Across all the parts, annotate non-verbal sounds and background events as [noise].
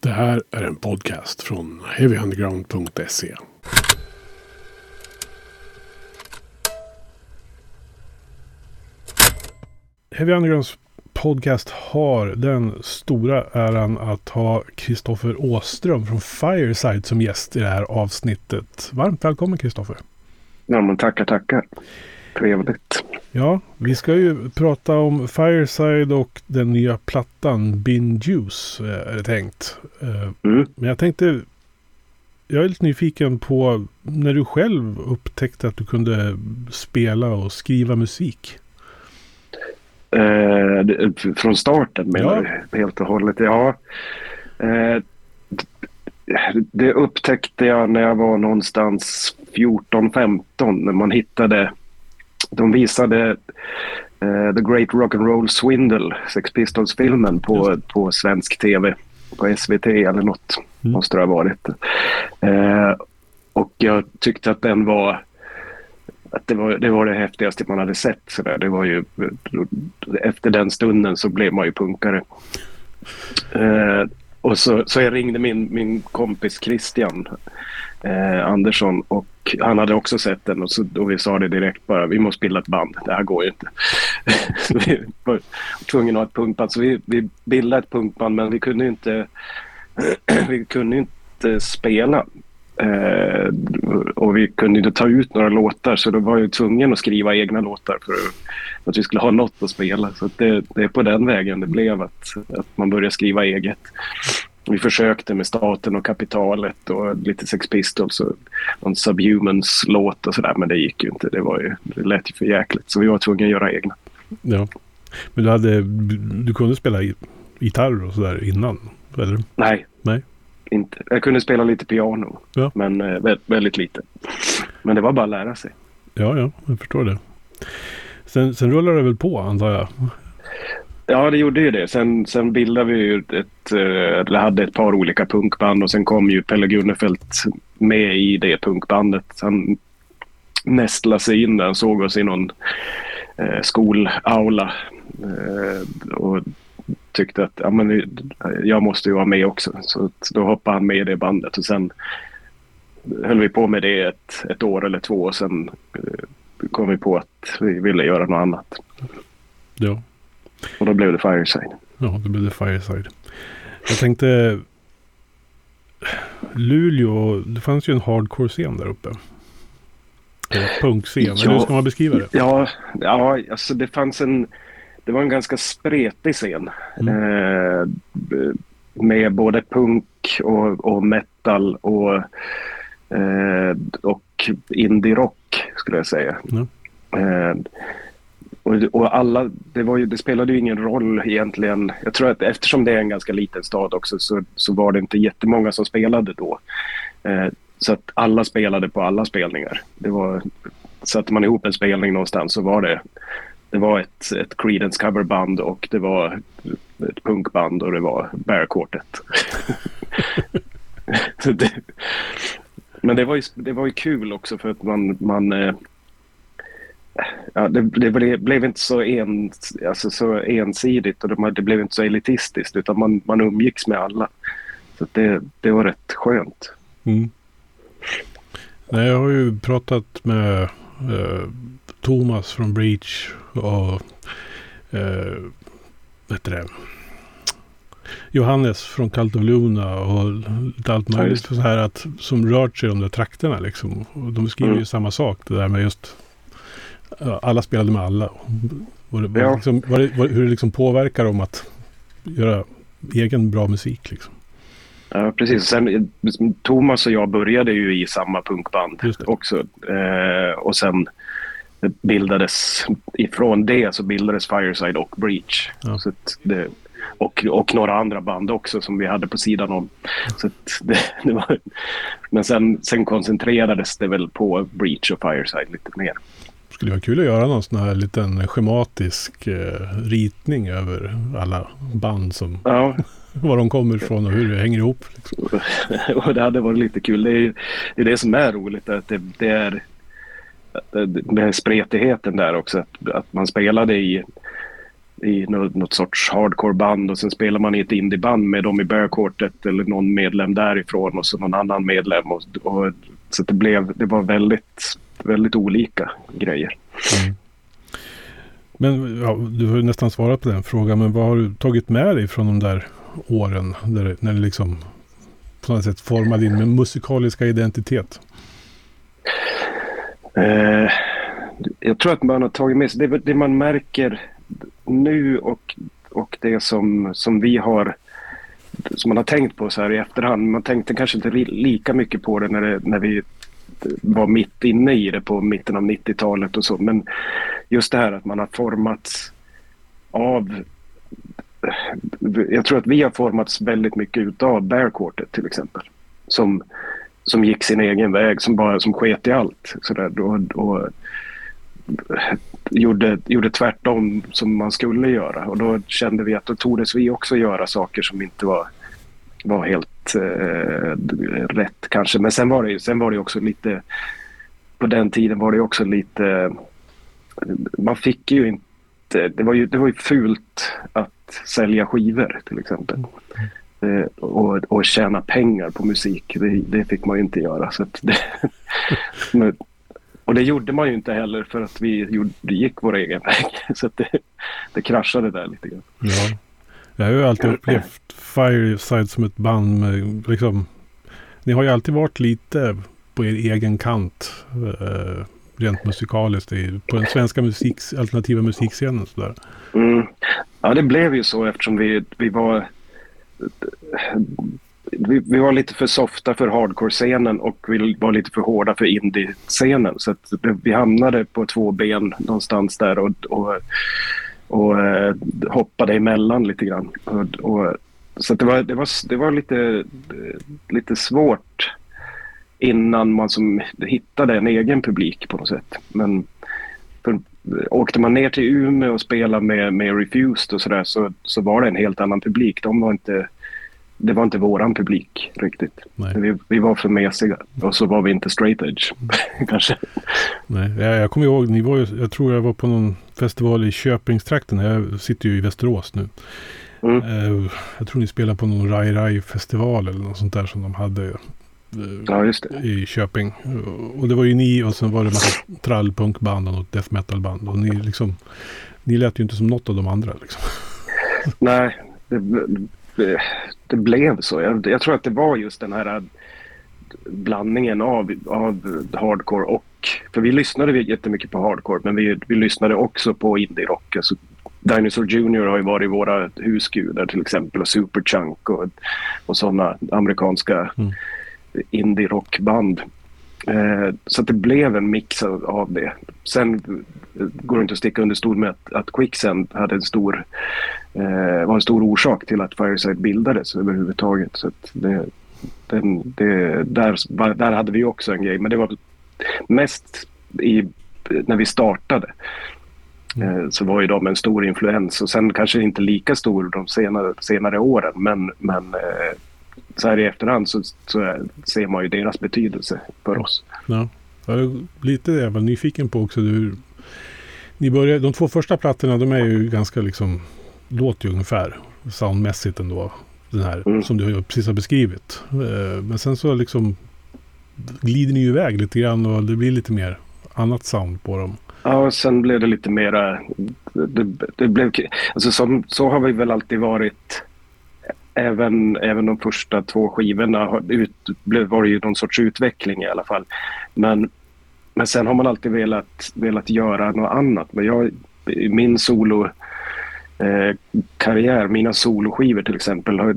Det här är en podcast från heavyunderground.se. Heavy Undergrounds podcast har den stora äran att ha Kristoffer Åström från Fireside som gäst i det här avsnittet. Varmt välkommen Kristoffer. Ja, men tackar, tackar. Trevligt. Ja, vi ska ju prata om Fireside och den nya plattan Bin Juice är det tänkt. Eh, Mm. Men jag tänkte, jag är lite nyfiken på när du själv upptäckte att du kunde spela och skriva musik. Eh, från starten menar Ja. Helt och hållet. Ja. Eh, det upptäckte jag när jag var någonstans 14-15 när man hittade de visade eh, The Great Rock'n'Roll Swindle, Sex Pistols-filmen på, på svensk tv. På SVT eller något Mm. måste det ha varit. Eh, och jag tyckte att den var att det var, det var det häftigaste man hade sett. Så där. Det var ju, efter den stunden så blev man ju punkare. Eh, och så, så jag ringde min, min kompis Christian eh, Andersson och han hade också sett den och, så, och vi sa det direkt bara vi måste bilda ett band. Det här går ju inte. så [laughs] vi var tvungna att ha ett punkband. Så vi, vi bildade ett punkband men vi kunde inte, [clears throat] vi kunde inte spela. Eh, och vi kunde inte ta ut några låtar så då var jag tvungen att skriva egna låtar för att vi skulle ha något att spela. Så att det, det är på den vägen det blev att, att man började skriva eget. Vi försökte med Staten och Kapitalet och lite Sex Pistols och någon Subhumans låt och sådär men det gick ju inte. Det, var ju, det lät ju för jäkligt så vi var tvungna att göra egna. Ja. Men du, hade, du kunde spela gi- gitarr och sådär innan? Eller? Nej. Nej. Inte. Jag kunde spela lite piano Ja. men eh, vä- väldigt lite. Men det var bara att lära sig. Ja, ja, jag förstår det. Sen, sen rullar det väl på antar jag? Ja, det gjorde ju det. Sen, sen bildade vi ju ett, eh, eller hade ett par olika punkband och sen kom ju Pelle Gunnefelt med i det punkbandet. Han nästlade sig in där. Han såg oss i någon eh, skolaula eh, och tyckte att ja, men, jag måste ju vara med också. Så då hoppade han med i det bandet och sen höll vi på med det ett, ett år eller två och sen eh, kom vi på att vi ville göra något annat. Ja. Och då blev det Fireside. Ja, det blev det Fireside. Jag tänkte... Luleå, det fanns ju en hardcore-scen där uppe. Punkscen, eller hur Ja. ska man beskriva det? Ja, ja alltså det fanns en... Det var en ganska spretig scen. Eh, b- med både punk och, och metal och, eh, och indie-rock skulle jag säga. Ja. Eh, och, och alla, det, ju, det spelade ju ingen roll egentligen. Jag tror att eftersom det är en ganska liten stad också så, så var det inte jättemånga som spelade då. Eh, så att alla spelade på alla spelningar. Det var, satte man ihop en spelning någonstans så var det det var ett, ett Creedence coverband och det var ett punkband och det var Bear Quartet. [laughs] Det, men det var, ju, det var ju kul också för att man, man eh, ja, det, det blev, inte så, en, alltså så ensidigt och det, det blev inte så elitistiskt utan man, man umgicks med alla. Så det, det var rätt skönt. Mm. Nej, jag har ju pratat med eh, Thomas från Breach och eh, heter det? Johannes från Cult of Luna och lite allt Ja, möjligt just så här att, som rört sig i de där trakterna. Liksom. Och de skriver Mm. ju samma sak. Det där med just ja, alla spelade med alla. Och det, Ja. liksom, var det, var, hur det liksom påverkar dem att göra egen bra musik. Liksom. Ja, precis. Sen, Thomas och jag började ju i samma punkband också. Eh, och sen bildades, ifrån det så bildades Fireside och Breach. Ja. Så det, och, och några andra band också som vi hade på sidan om. Så att det, [laughs] det var, men sen, sen koncentrerades det väl på Breach och Fireside lite mer. skulle vara kul att göra någon sån här liten schematisk eh, ritning över alla band som Ja, [laughs] var de kommer ifrån och hur det hänger ihop. Liksom. [laughs] och det hade varit lite kul. Det är det, är det som är roligt. Att det, det är att det- det spretigheten där också. Att, att man spelade i i något, något sorts hardcore-band och sen spelar man i ett indieband med dem i bögkortet eller någon medlem därifrån och så någon annan medlem. Och, och, så det, blev, det var väldigt, väldigt olika grejer. Mm. Men ja, du har ju nästan svarat på den frågan, men vad har du tagit med dig från de där åren där, när det liksom på något sätt formade din musikaliska identitet? Eh, jag tror att man har tagit med sig det, det man märker nu och, och det som, som vi har som man har tänkt på så här i efterhand. Man tänkte kanske inte lika mycket på det när, det, när vi var mitt inne i det på mitten av 90-talet och så. Men just det här att man har formats av jag tror att vi har formats väldigt mycket utav Quartet till exempel. Som, som gick sin egen väg, som bara som sket i allt. Så där, och, och, gjorde, gjorde tvärtom som man skulle göra. Och då kände vi att då tordes vi också göra saker som inte var, var helt eh, rätt kanske. Men sen var, det, sen var det också lite, på den tiden var det också lite, man fick ju inte, det var ju, det var ju fult att sälja skivor till exempel. Eh, och, och tjäna pengar på musik, det, det fick man ju inte göra. Så det, [laughs] Och det gjorde man ju inte heller för att vi gjorde, gick vår egen väg. [laughs] Så det, det kraschade där lite grann. Ja. Jag har ju alltid upplevt Fireside som ett band med liksom, ni har ju alltid varit lite på er egen kant. Eh, rent musikaliskt i, på den svenska musiks, alternativa musikscenen. Sådär. Mm. Ja, det blev ju så eftersom vi, vi var vi, vi, var lite för softa för hardcore-scenen och vi var lite för hårda för indie-scenen. Så att vi hamnade på två ben någonstans där och, och, och eh, hoppade emellan lite grann. Och, och, så det var, det var, det var lite, lite svårt innan man som hittade en egen publik på något sätt. Men för, åkte man ner till Umeå och spelade med, med Refused och sådär så, så var det en helt annan publik. De var inte det var inte våran publik riktigt. Vi, vi, var för mesiga och så var vi inte straight edge [laughs] kanske. Nej, jag, jag kommer ihåg, ni var ju, jag tror jag var på någon festival i Köpingstrakten. Jag sitter ju i Västerås nu. Mm. Uh, jag tror ni spelade på någon Rai Rai festival eller något sånt där som de hade ja, i Köping. Och det var ju ni och sen var det massa trallpunkband och death metal band. Och ni liksom, ni lät ju inte som något av de andra liksom. [laughs] Nej, det, det blev så. Jag, jag, tror att det var just den här blandningen av, av hardcore och... För vi lyssnade jättemycket på hardcore men vi, vi lyssnade också på indie-rock. Alltså, Dinosaur Jr har ju varit våra husgudar till exempel och Superchunk och, och sådana amerikanska mm indie-rockband. Eh, så det blev en mix av det. Sen går det inte att sticka under stol med att, att Quicksand hade en stor, eh, var en stor orsak till att Fireside bildades överhuvudtaget. Så det, den, det, där, där hade vi också en grej, men det var mest i, när vi startade. Mm. Så var ju de en stor influens och sen kanske inte lika stor de senare, senare åren men, men eh, så här i efterhand så, så ser man ju deras betydelse för oss. Ja, lite det jag var nyfiken på också. Du, ni började, de två första plattorna de är ju ganska liksom, låter ju ungefär soundmässigt ändå. Den här mm. som du precis har beskrivit. Eh, men sen så liksom glider ni ju iväg lite grann och det blir lite mer annat sound på dem. Ja, och sen blev det lite mera... Det, det blev, alltså som, så har vi väl alltid varit även, även de första två skivorna ut, var det ju någon sorts utveckling i alla fall. Men, men sen har man alltid velat, velat göra något annat. Men jag, min solo eh, karriär, mina soloskivor till exempel, har,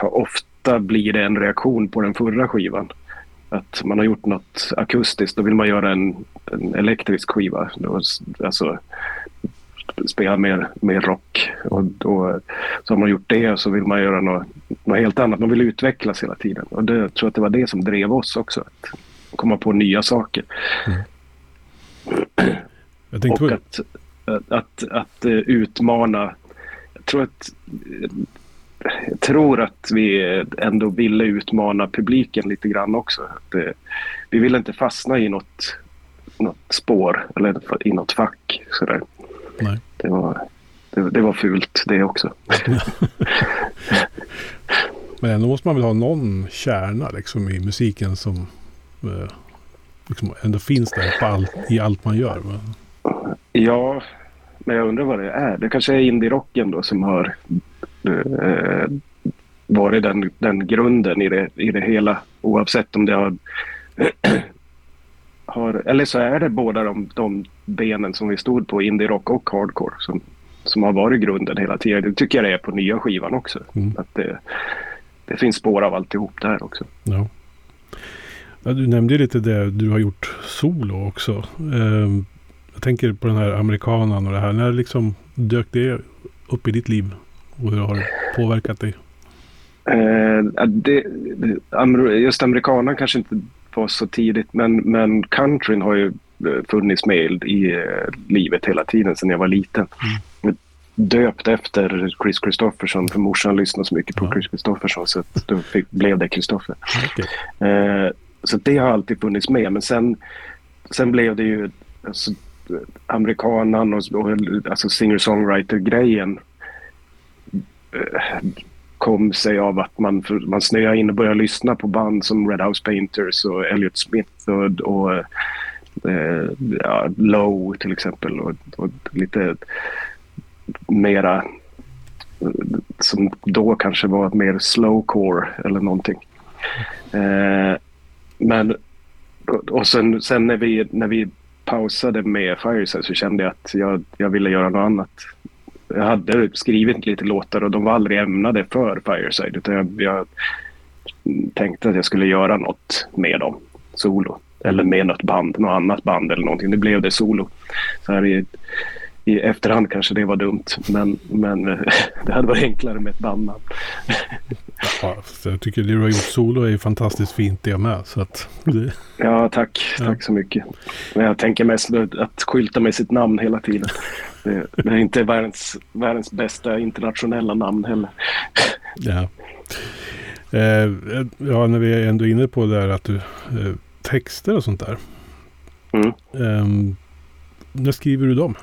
ofta blir det en reaktion på den förra skivan. Att man har gjort något akustiskt, då vill man göra en, en elektrisk skiva. Alltså, spela mer, mer rock. Och då, så har man gjort det så vill man göra något, något helt annat. Man vill utvecklas hela tiden. Och det, jag tror att det var det som drev oss också. Att komma på nya saker. Mm. och att, att, att, att, uh, utmana. Jag tror att jag tror att vi ändå ville utmana publiken lite grann också. Att, uh, vi ville inte fastna i något, något spår eller i något fack. Sådär. Nej. Det var, det, det var fult det också. [laughs] Men ändå måste man väl ha någon kärna liksom i musiken som eh, liksom ändå finns där på all, i allt man gör. Va? Ja, men jag undrar vad det är. Det kanske är indie-rocken då som har eh, varit den, den grunden i det, i det hela. Oavsett om det har, [clears throat] har... Eller så är det båda de, de benen som vi stod på, indie-rock och hardcore, som, som har varit grunden hela tiden. Det tycker jag det är på nya skivan också. Mm. Att det, det finns spår av alltihop där också. Ja. ja du nämnde lite det du har gjort solo också. Eh, jag tänker på den här amerikanan och det här. När liksom dök det upp i ditt liv? Och hur har det påverkat dig? Eh, det, just amerikanan kanske inte var så tidigt men, men countryn har ju eh, funnits med i eh, livet hela tiden sedan jag var liten. Mm. Döpt efter Chris Kristofferson för morsan lyssnade så mycket på ja. Chris Kristofferson så då fick, blev det Kristoffer. Okay. Eh, så det har alltid funnits med men sen, sen blev det ju alltså, amerikanan och, och alltså singer-songwriter-grejen eh, kom sig av att man, man snöade in och började lyssna på band som Red House Painters och Elliot Smith och, och eh, ja, Low till exempel och, och, lite mera som då kanske var mer slowcore eller någonting. Eh, men och sen, sen när, vi, när vi pausade med Fireside så kände jag att jag, jag ville göra något annat. Jag hade skrivit lite låtar och de var aldrig ämnade för Fireside utan jag, jag tänkte att jag skulle göra något med dem solo. Eller med något band, något annat band eller någonting. Det blev det solo. Så här i, i efterhand kanske det var dumt men, men [laughs] det hade varit enklare med ett bandnamn. Ja, jag tycker det du har gjort solo är fantastiskt fint det med. Så att. Ja, tack. Ja. Tack så mycket. Men jag tänker mest att skylta med sitt namn hela tiden. Det, det är inte världens, världens bästa internationella namn heller. Ja. Eh, ja, när vi är ändå inne på det här att du eh, texter och sånt där. Mm. Eh, när skriver du dem?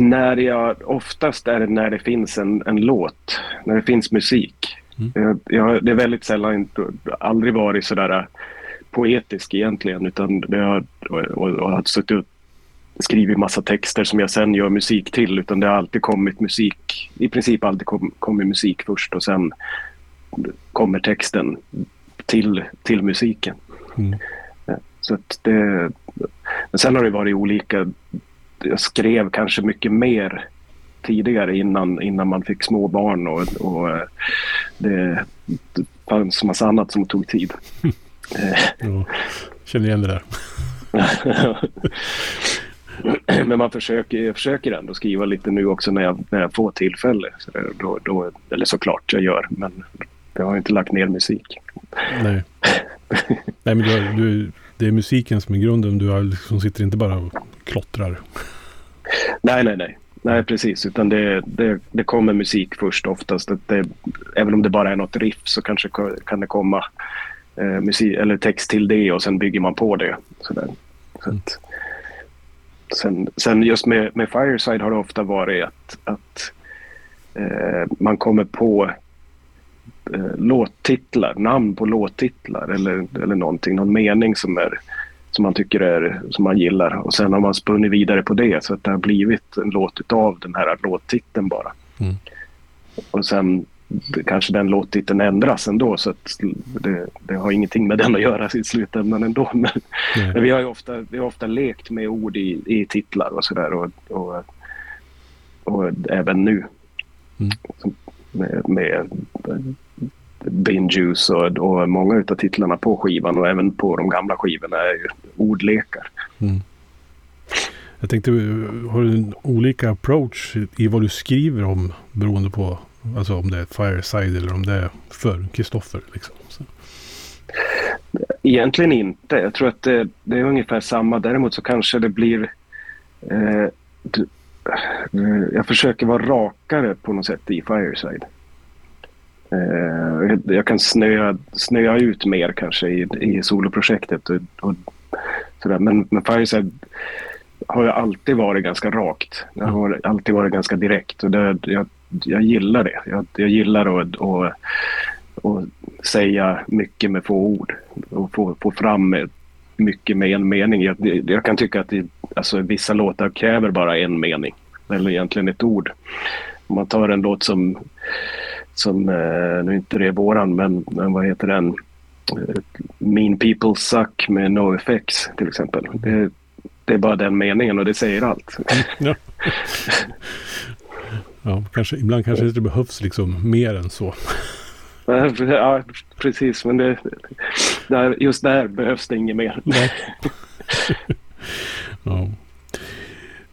När jag, oftast är det när det finns en, en låt, när det finns musik. Mm. Jag, det är väldigt sällan, aldrig varit sådär poetisk egentligen utan det har, och, och, och har suttit och skrivit massa texter som jag sen gör musik till utan det har alltid kommit musik, i princip alltid kom, kommit musik först och sen kommer texten till, till musiken. Mm. Så det, men sen har det varit olika. Jag skrev kanske mycket mer tidigare innan, innan man fick små barn och, och eh, det, det fanns massa annat som tog tid. [laughs] ja, känner igen det där. [laughs] Men man försöker, jag försöker ändå skriva lite nu också när jag, när jag får tillfälle. Så då, då, eller såklart jag gör, men jag har inte lagt ner musik. Nej, [laughs] Nej men du, du, det är musiken som är grunden. Du liksom sitter inte bara och klottrar. Nej, nej, nej. Nej, precis. Utan det, det, det kommer musik först oftast. Det, även om det bara är något riff så kanske kan det komma eh, musik, eller text till det och sen bygger man på det. Sådär. Så att, sen, sen just med, med Fireside har det ofta varit att, att eh, man kommer på eh, låttitlar, namn på låttitlar eller, eller någonting, någon mening som, är, som man tycker är, som man gillar. Och sen har man spunnit vidare på det så att det har blivit en låt av den här låttiteln bara. Mm. Och sen kanske den låttiteln ändras ändå så att det, det, har ingenting med den att göra i slutändan ändå. [laughs] Men, men vi har ju ofta, vi har ofta lekt med ord i, i titlar och sådär och, och, och, även nu. Mm. Med, med Bin Juice och, och många av titlarna på skivan och även på de gamla skivorna är ju ordlekar. Mm. Jag tänkte, har du en olika approach i vad du skriver om beroende på alltså om det är Fireside eller om det är för Kristoffer? Liksom. Egentligen inte. Jag tror att det, det, är ungefär samma. Däremot så kanske det blir... Eh, jag försöker vara rakare på något sätt i Fireside. Eh, jag kan snöa, snöa ut mer kanske i, i soloprojektet och, och Sådär. Men, men Fireside har ju alltid varit ganska rakt. Det har alltid varit ganska direkt och det, jag, jag gillar det. Jag, jag gillar att, att, att säga mycket med få ord och få, få fram mycket med en mening. Jag, jag kan tycka att det, alltså, vissa låtar kräver bara en mening eller egentligen ett ord. Om man tar en låt som, som eh, nu inte det är våran, men, men vad heter den? Eh, mean People Suck med No Effects till exempel. Det, det är bara den meningen och det säger allt. Ja. ja, kanske, ibland kanske det behövs liksom mer än så. [laughs] Ja, precis. Men det, där, just där behövs det inget mer. [laughs] ja.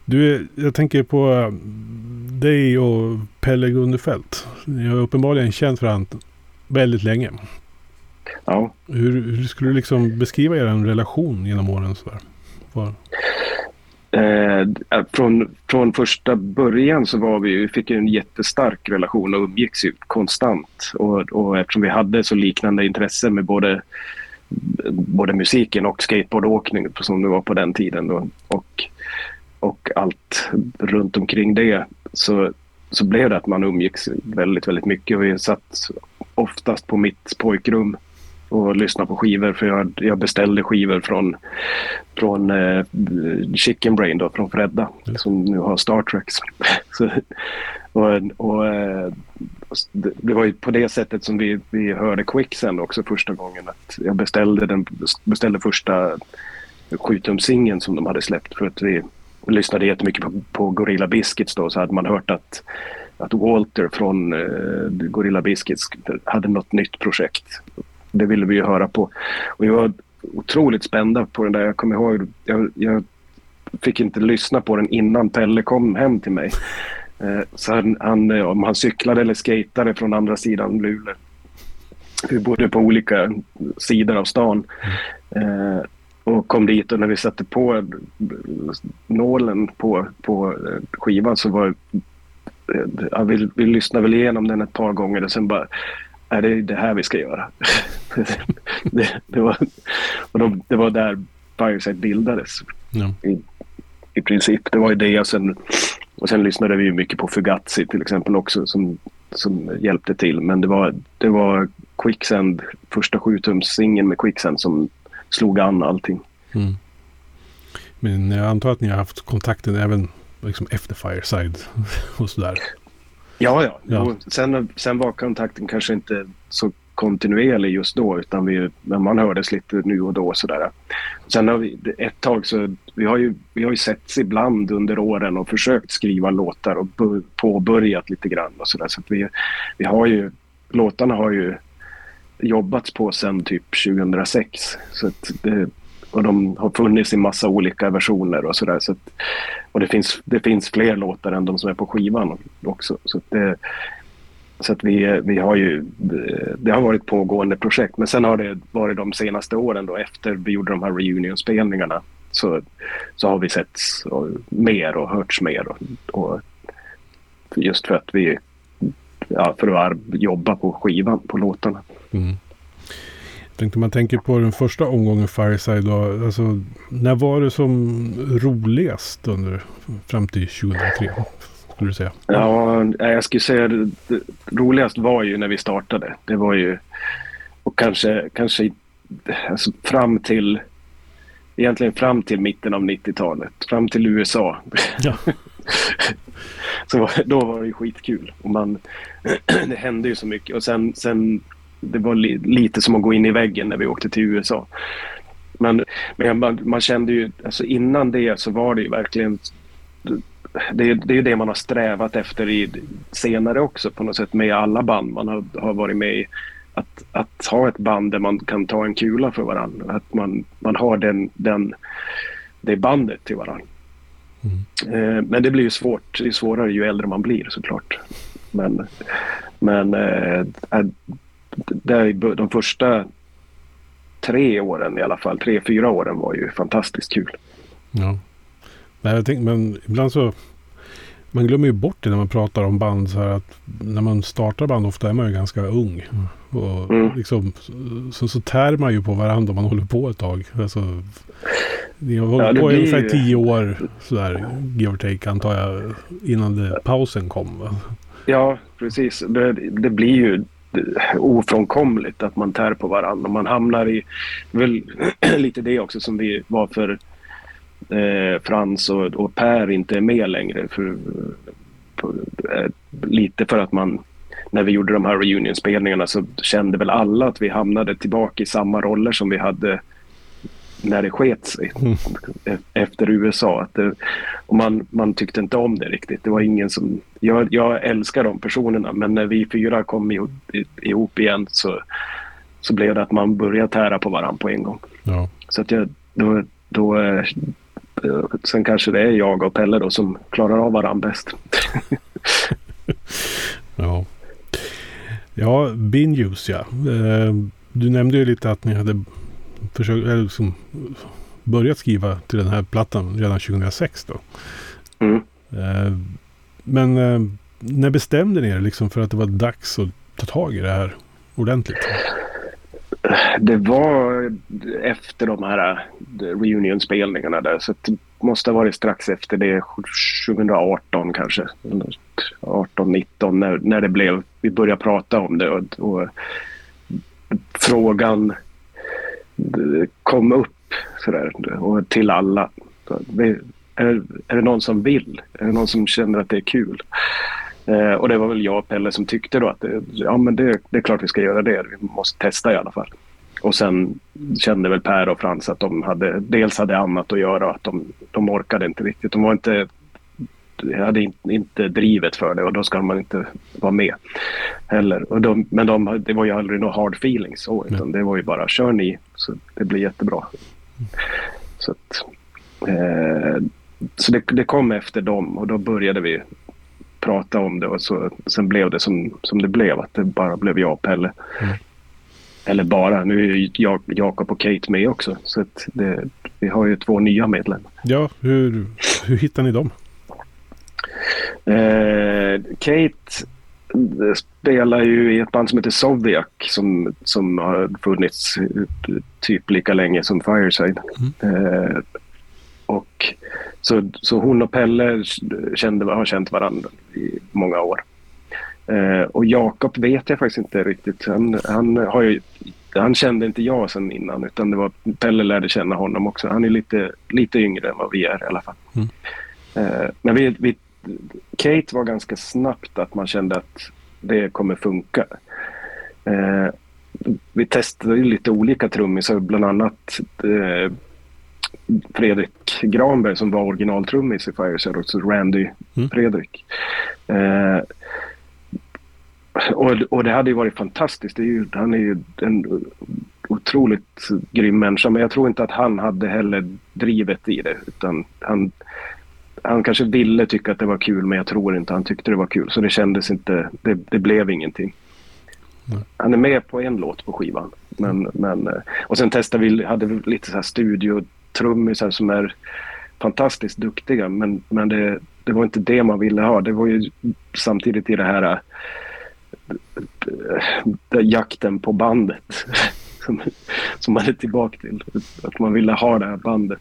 Du, jag tänker på dig och Pelle Gunnefelt. Ni har uppenbarligen känt varandra väldigt länge. Ja. Hur, hur skulle du liksom beskriva er relation genom åren? Så Var... Eh, från, från första början så var vi, vi fick en jättestark relation och umgicks ju konstant. Och, och eftersom vi hade så liknande intressen med både, både musiken och skateboardåkning som det var på den tiden. Då, och, och allt runt omkring det så, så blev det att man umgicks väldigt, väldigt mycket. Vi satt oftast på mitt pojkrum och lyssna på skivor för jag, jag beställde skivor från, från eh, Chicken Brain då, från Fredda mm. som nu har Star Treks. [laughs] Så, och, och eh, det var ju på det sättet som vi, vi hörde Quicksand också första gången. Att jag beställde, den, beställde första 7 som de hade släppt för att vi lyssnade jättemycket på, på Gorilla Biscuits då så hade man hört att att Walter från eh, Gorilla Biscuits hade något nytt projekt det ville vi ju höra på. Och vi var otroligt spända på den där. Jag kommer ihåg, jag, jag fick inte lyssna på den innan Pelle kom hem till mig. Eh, så han, han, eh, om han cyklade eller skatade från andra sidan Luleå. Vi bodde på olika sidor av stan. Eh, och kom dit och när vi satte på nålen på, på skivan så var ja, vi, vi lyssnade väl igenom den ett par gånger och sen bara är det det här vi ska göra. [laughs] det, det, var, och de, det var där Fireside bildades. Ja. I, I princip. Det var ju det och sen, och sen lyssnade vi mycket på Fugazi till exempel också som, som hjälpte till. Men det var, det var Quicksand, första sjutums-singeln med Quicksand som slog an allting. Mm. Men jag antar att ni har haft kontakten även liksom efter Fireside [laughs] och sådär. Ja, ja. ja. Sen, sen var kontakten kanske inte så kontinuerlig just då utan vi, men man hördes lite nu och då. Sådär. Sen har vi ett tag så vi har ju, vi har ju setts ibland under åren och försökt skriva låtar och påbörjat lite grann och sådär. Så, så vi, vi har ju, låtarna har ju jobbats på sedan typ 2006. Så det, och de har funnits i massa olika versioner och sådär. Så, och det finns, det finns fler låtar än de som är på skivan också. Så, att, det, så att vi, vi har ju, det har varit pågående projekt. Men sen har det varit de senaste åren då efter vi gjorde de här reunion-spelningarna så, så har vi sett mer och hörts mer. Och, och just för att vi, ja, för att jobba på skivan, på låtarna. Mm tänkte man tänker på den första omgången Fireside. Då, alltså, när var det som roligast under, fram till 2003? Skulle du säga? Ja, jag skulle säga det, det roligast var ju när vi startade. Det var ju och kanske, kanske alltså, fram till egentligen fram till mitten av 90-talet. Fram till USA. Ja. [laughs] så då var det skitkul. Och man, [clears throat] det hände ju så mycket. Och sen, sen det var li, lite som att gå in i väggen när vi åkte till USA. Men, men man, man, kände ju, alltså innan det så var det ju verkligen det, det är ju det man har strävat efter i, senare också på något sätt med alla band man har, har varit med i. Att, att ha ett band där man kan ta en kula för varandra. Att man, man har den, den, det bandet till varandra. Mm. Eh, men det blir ju svårt. Det är svårare ju äldre man blir såklart. Men, men eh, där, de första tre åren i alla fall, tre, fyra åren var ju fantastiskt kul. Ja. Nej, jag tänkte, men ibland så man glömmer ju bort det när man pratar om band. Så här att när man startar band ofta är man ju ganska ung. Och Mm. liksom, så, så tär man ju på varandra om man håller på ett tag. Alltså, ni har hållit Ja, det på i ungefär ju- tio år sådär, give or take antar jag, innan det, pausen kom. Va? Ja, precis. Det, det blir ju ofrånkomligt att man tär på varandra. Man hamnar i väl [clears throat] lite det också som vi var för eh, Frans och, och Per inte är med längre. För, på, eh, lite för att man när vi gjorde de här reunion-spelningarna så kände väl alla att vi hamnade tillbaka i samma roller som vi hade när det sket sig Mm. efter USA. Att det, och man, man tyckte inte om det riktigt. Det var ingen som... Jag, jag älskar de personerna men när vi fyra kom ihop, ihop igen så, så blev det att man började tära på varandra på en gång. Ja. Så att jag, då, då, eh, sen kanske det är jag och Pelle då som klarar av varandra bäst. [laughs] Ja, ja Binjus ja. Eh, Du nämnde ju lite att ni hade försökt, eller liksom, börjat skriva till den här plattan redan 2006 då. Mm. Eh, Men eh, när bestämde ni er liksom för att det var dags att ta tag i det här ordentligt? Det var efter de här reunion-spelningarna där så det måste ha varit strax efter det 2018 kanske. 18, 19 när, när det blev, vi började prata om det och, och frågan kom upp sådär och till alla. Är, är det någon som vill? Är det någon som känner att det är kul? Eh, och det var väl jag och Pelle som tyckte då att det, ja, men det, det är klart vi ska göra det. Vi måste testa i alla fall. Och sen kände väl Per och Frans att de hade, dels hade annat att göra och att de, de orkade inte riktigt. De var inte, hade in, inte drivet för det och då ska man inte vara med heller. Och de, men de, det var ju aldrig några hard feelings så, utan det var ju bara kör ni så det blir jättebra. Så, att, eh, så det, det kom efter dem och då började vi prata om det och så, sen blev det som, som det blev. Att det bara blev jag och Pelle. Mm. Eller bara, nu är jag, Jakob och Kate med också. Så att det, vi har ju två nya medlemmar. Ja, hur, hur hittar ni dem? Eh, Kate spelar ju i ett band som heter Soviak som, som har funnits typ lika länge som Fireside. Eh, och så, så hon och Pelle kände, har känt varandra i många år. Eh, och Jakob vet jag faktiskt inte riktigt. Han, han, har ju, han kände inte jag sen innan utan det var Pelle lärde känna honom också. Han är lite, lite yngre än vad vi är i alla fall. Mm. Eh, men vi, vi, Kate var ganska snabbt att man kände att det kommer funka. Eh, vi testade lite olika trummisar, bland annat eh, Fredrik Granberg som var originaltrummis i Fireside och så Randy Mm. Fredrik. Eh, och, och det hade ju varit fantastiskt. Är ju, han är ju en otroligt grym människa men jag tror inte att han hade heller drivet i det utan han, han kanske ville tycka att det var kul men jag tror inte han tyckte det var kul så det kändes inte, det, det blev ingenting. Nej. Han är med på en låt på skivan. Men, men, eh, och sen testade vi, hade vi lite så här studiotrummisar som är fantastiskt duktiga men, men det, det var inte det man ville ha. Det var ju samtidigt i det här eh, jakten på bandet [laughs] som, som man är tillbaka till. Att man ville ha det här bandet.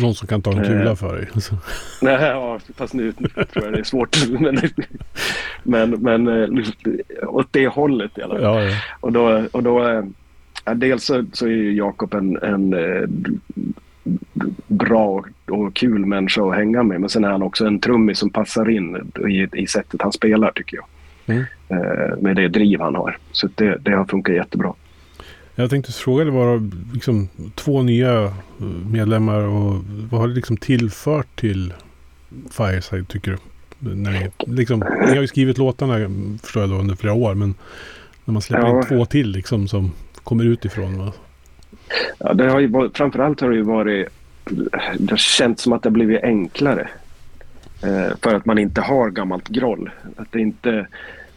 Någon som kan ta en kula Eh. för dig. Alltså. Nej, ja, fast nu tror jag det är svårt. [laughs] Men, men, men eh, åt det hållet i alla fall. Ja, ja. Och då, och då eh, ja, dels så, så är ju Jakob en, en bra och kul människa att hänga med. Men sen är han också en trummis som passar in i, i sättet han spelar tycker jag. Mm. Med det driv han har. Så det, det har funkat jättebra. Jag tänkte fråga, det var liksom två nya eh, medlemmar och vad har det liksom tillfört till Fireside tycker du? När ni, liksom, ni har ju skrivit låtarna förstår jag då under flera år men när man släpper Ja. in två till liksom som kommer utifrån. Va? Ja, det har ju varit, framförallt har det ju varit... Det har känts som att det har blivit enklare. Eh, för att man inte har gammalt groll. Att det, inte,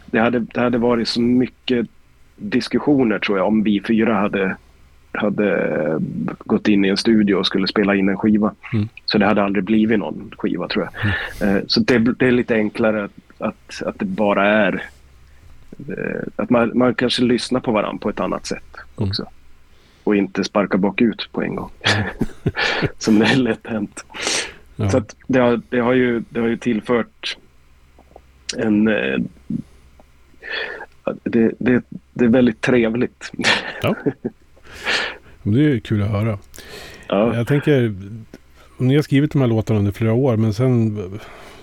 det, hade, det hade varit så mycket diskussioner tror jag om vi fyra hade hade gått in i en studio och skulle spela in en skiva. Mm. Så det hade aldrig blivit någon skiva tror jag. Mm. Eh, så det, det, är lite enklare att, att det bara är eh, att man, man kanske lyssnar på varandra på ett annat sätt mm. också. Mm. Och inte sparkar bakut på en gång. [laughs] Som det är lätt hänt. Ja. Så det, har, det, har ju, det har ju tillfört en... Eh, det, det, det är väldigt trevligt. Ja. Det är kul att höra. Ja. Jag tänker, ni har skrivit de här låtarna under flera år, men sen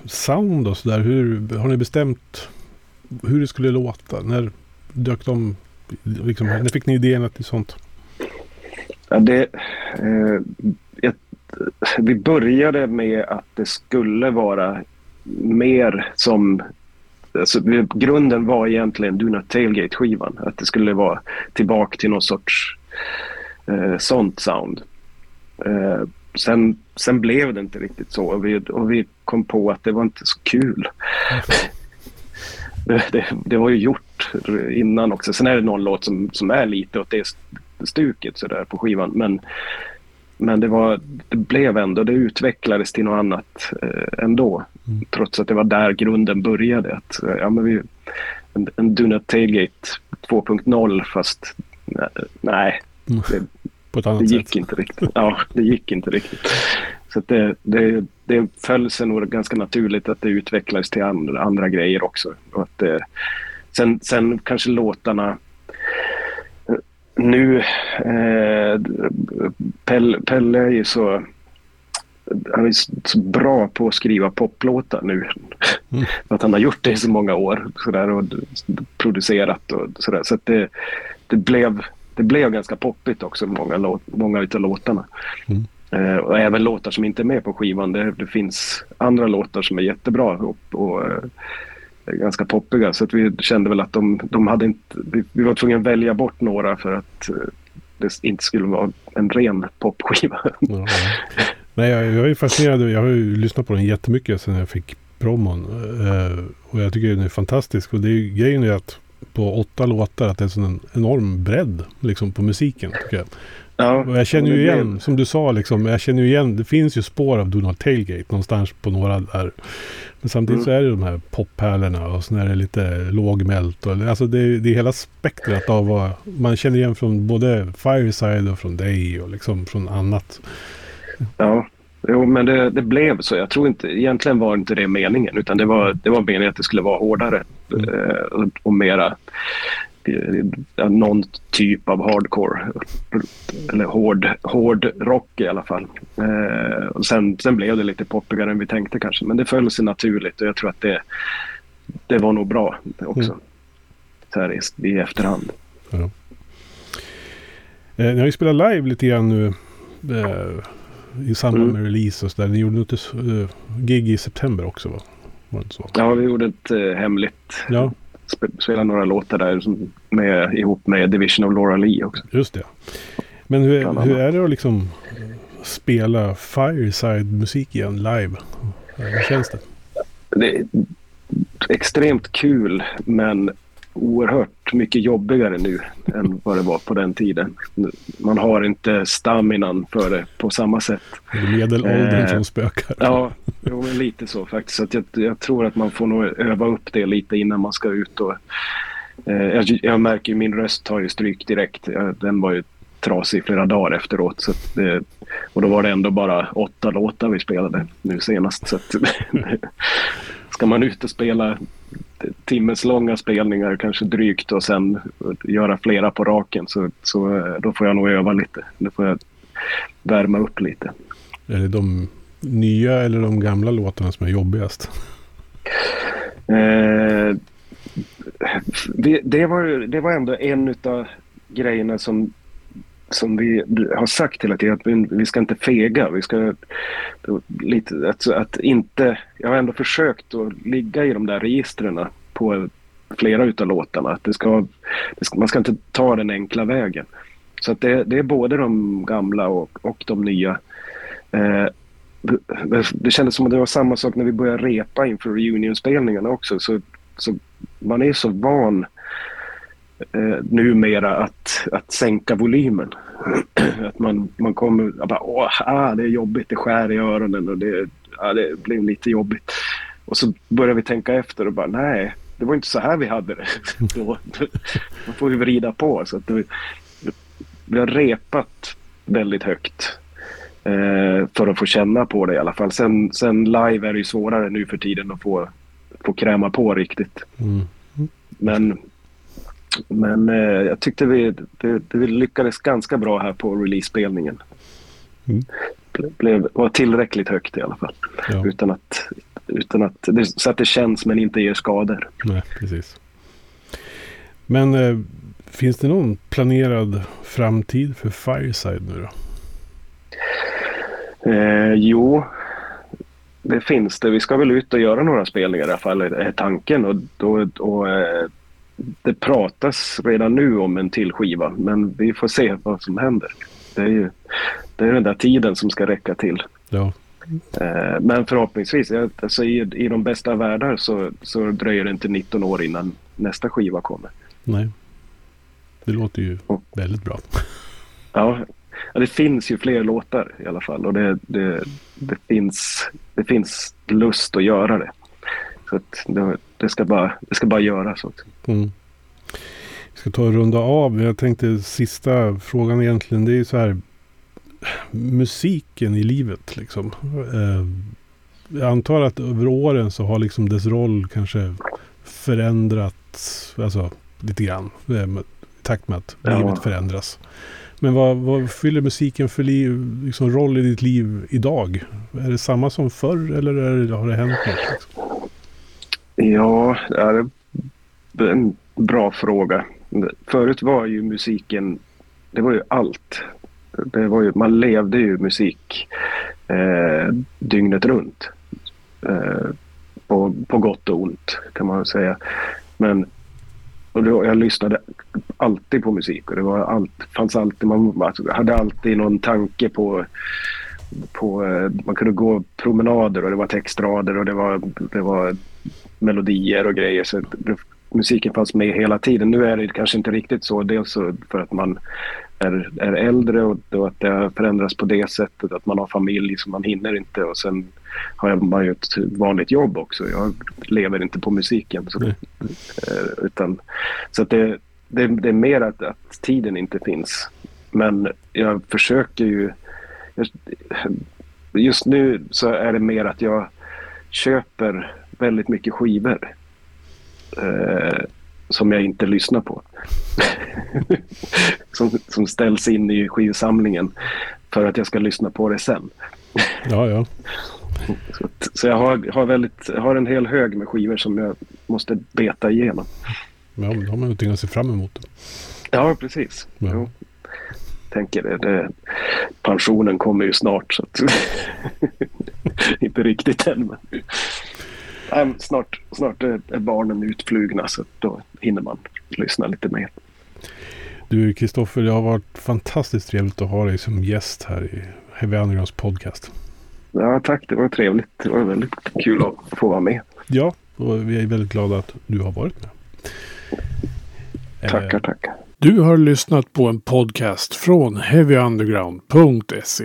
sound och sådär. Hur har ni bestämt hur det skulle låta? När dök de, liksom, när fick ni idén till sånt? Ja, det, eh, ett, vi började med att det skulle vara mer som Alltså, grunden var egentligen Do Not Tailgate-skivan. Att det skulle vara tillbaka till någon sorts eh, sånt sound. Eh, sen, sen blev det inte riktigt så och vi, och vi kom på att det var inte så kul. det, [laughs] det, det, var ju gjort innan också. Sen är det någon låt som, som är lite åt det stuket sådär på skivan. Men, men det, var, det blev ändå, det utvecklades till något annat eh, ändå. Mm. Trots att det var där grunden började. Att, eh, ja, men vi, en, en Do Not Tailgate 2.0 fast nej, mm. det, [laughs] det gick sätt. inte riktigt. Ja, det gick inte riktigt. Så det, det, det föll sig nog ganska naturligt att det utvecklades till andra, andra grejer också. Och att det, sen, sen kanske låtarna nu, eh, Pelle, Pelle är ju så, han är så bra på att skriva poplåtar nu. Mm. [laughs] att han har gjort det i så många år så där, och producerat och sådär. Så att det, det, blev, det blev ganska poppigt också, många, många utav låtarna. Mm. Eh, och även låtar som inte är med på skivan. Det, det finns andra låtar som är jättebra och, och eh, ganska poppiga. Så att vi kände väl att de, de hade inte... Vi, vi var tvungna att välja bort några för att eh, det inte skulle vara en ren popskiva. Ja, [laughs] Nej, jag, jag är fascinerad. Jag har ju lyssnat på den jättemycket sedan jag fick promon. Eh, och jag tycker den är fantastisk. Och det är, grejen är att på åtta låtar att det är en sån enorm bredd liksom, på musiken. Tycker jag. Ja, och jag känner ju igen, blev... som du sa, liksom, jag känner ju igen, det finns ju spår av Donald Tailgate någonstans på några där. Men samtidigt mm. så är det de här poppärlorna och så är det lite lågmält. Och, alltså det, det är hela spektrat av vad man känner igen från både Fireside och från dig och liksom från annat. Ja, jo, men det, det blev så. Jag tror inte, egentligen var inte det meningen utan det var, det var meningen att det skulle vara hårdare mm. eh, och, och mera någon typ av hardcore. Eller hård, hård rock i alla fall. Eh, och sen, sen blev det lite poppigare än vi tänkte kanske. Men det föll sig naturligt och jag tror att det, det var nog bra också. Mm. Så här i, i efterhand. Ja. Eh, ni har ju spelat live lite grann nu. Eh, I samband mm. med release och sådär. Ni gjorde ett uh, gig i september också va? Var det så? Ja, vi gjorde ett uh, hemligt. Ja spela några låtar där med, ihop med Division of Laura Lee också. Just det. Men hur, hur är det att liksom spela Fireside-musik igen live? Hur känns det? Det är extremt kul men oerhört mycket jobbigare nu än vad det var på den tiden. Man har inte staminan för det på samma sätt. Det är medelåldern eh, som spökar. Ja, jo, lite så faktiskt. Att jag, jag, tror att man får nog öva upp det lite innan man ska ut. Och, eh, jag, jag märker ju min röst tar ju stryk direkt. Den var ju trasig flera dagar efteråt. Så det, och då var det ändå bara åtta låtar vi spelade nu senast. Så att, [laughs] ska man ut och spela timmeslånga spelningar, kanske drygt och sen göra flera på raken så, så då får jag nog öva lite. Då får jag värma upp lite. Är det de nya eller de gamla låtarna som är jobbigast? Eh, det, var, det var ändå en av grejerna som som vi har sagt hela tiden, att vi ska inte fega. Vi ska lite, att, att inte, jag har ändå försökt att ligga i de där registren på flera utav låtarna. Att det ska, det ska, man ska inte ta den enkla vägen. Så att det, det är både de gamla och, och de nya. Eh, det kändes som att det var samma sak när vi började repa inför reunionspelningarna också. Så, så man är så van eh, numera att, att sänka volymen. [clears throat] att man, man kommer och bara åh, ah, det är jobbigt, det skär i öronen och det, ah, det blir lite jobbigt. Och så börjar vi tänka efter och bara nej, det var inte så här vi hade det. [laughs] Då, man får ju vrida på. Så att det, vi har repat väldigt högt eh, för att få känna på det i alla fall. Sen, sen live är det ju svårare nu för tiden att få, få kräma på riktigt. Mm. Men, men eh, jag tyckte vi, det, det lyckades ganska bra här på release-spelningen. Mm. Blev, var tillräckligt högt i alla fall. Ja. Utan att, utan att, så att det känns men inte ger skador. Nej, precis. Men eh, finns det någon planerad framtid för Fireside nu då? Eh, jo, det finns det. Vi ska väl ut och göra några spelningar i alla fall, är tanken. Och, då, och, eh, det pratas redan nu om en till skiva, men vi får se vad som händer. Det är ju det är den där tiden som ska räcka till. Ja. Eh, men förhoppningsvis, alltså i, i de bästa världar så, så dröjer det inte 19 år innan nästa skiva kommer. Nej, det låter ju och, väldigt bra. Ja, ja, det finns ju fler låtar i alla fall och det, det, det, finns, det finns lust att göra det. Så att det, det, ska, bara, det ska bara göras också. Mm. Vi ska ta och runda av. Jag tänkte sista frågan egentligen. Det är så här. Musiken i livet liksom. Eh, jag antar att över åren så har liksom dess roll kanske förändrats. Alltså lite grann. Eh, I takt med att ja. livet förändras. Men vad, vad fyller musiken för liv, liksom roll i ditt liv idag? Är det samma som förr eller det, har det hänt något? Liksom? Ja, det är en bra fråga. Förut var ju musiken, det var ju allt. Det var ju, man levde ju musik eh, dygnet runt. Eh, på, på gott och ont kan man säga. Men och då, jag lyssnade alltid på musik och det var allt, fanns alltid, man alltså, hade alltid någon tanke på, på eh, man kunde gå promenader och det var textrader och det var, det var melodier och grejer. Så musiken fanns med hela tiden. Nu är det kanske inte riktigt så. Dels för att man är, är äldre och då att det har förändrats på det sättet. Att man har familj så man hinner inte. Och sen har man ju ett vanligt jobb också. Jag lever inte på musiken. Så, mm. utan, så att det, det, det, är mer att, att tiden inte finns. Men jag försöker ju... Just nu så är det mer att jag köper väldigt mycket skivor. Eh, som jag inte lyssnar på. [laughs] som, som ställs in i skivsamlingen för att jag ska lyssna på det sen. [laughs] ja, ja. Så, så jag har, har, väldigt, har en hel hög med skivor som jag måste beta igenom. Ja, då har man någonting att se fram emot. Ja, precis. Ja. Jo. Tänker det, det, pensionen kommer ju snart så att [laughs] inte riktigt än. Men Nej, snart, snart är barnen utflugna så då hinner man lyssna lite mer. Du Kristoffer, det har varit fantastiskt trevligt att ha dig som gäst här i Heavy Undergrounds podcast. Ja, tack. Det var trevligt. Det var väldigt kul att få vara med. Ja, och vi är väldigt glada att du har varit med. Tackar, tackar. Du har lyssnat på en podcast från heavyunderground.se.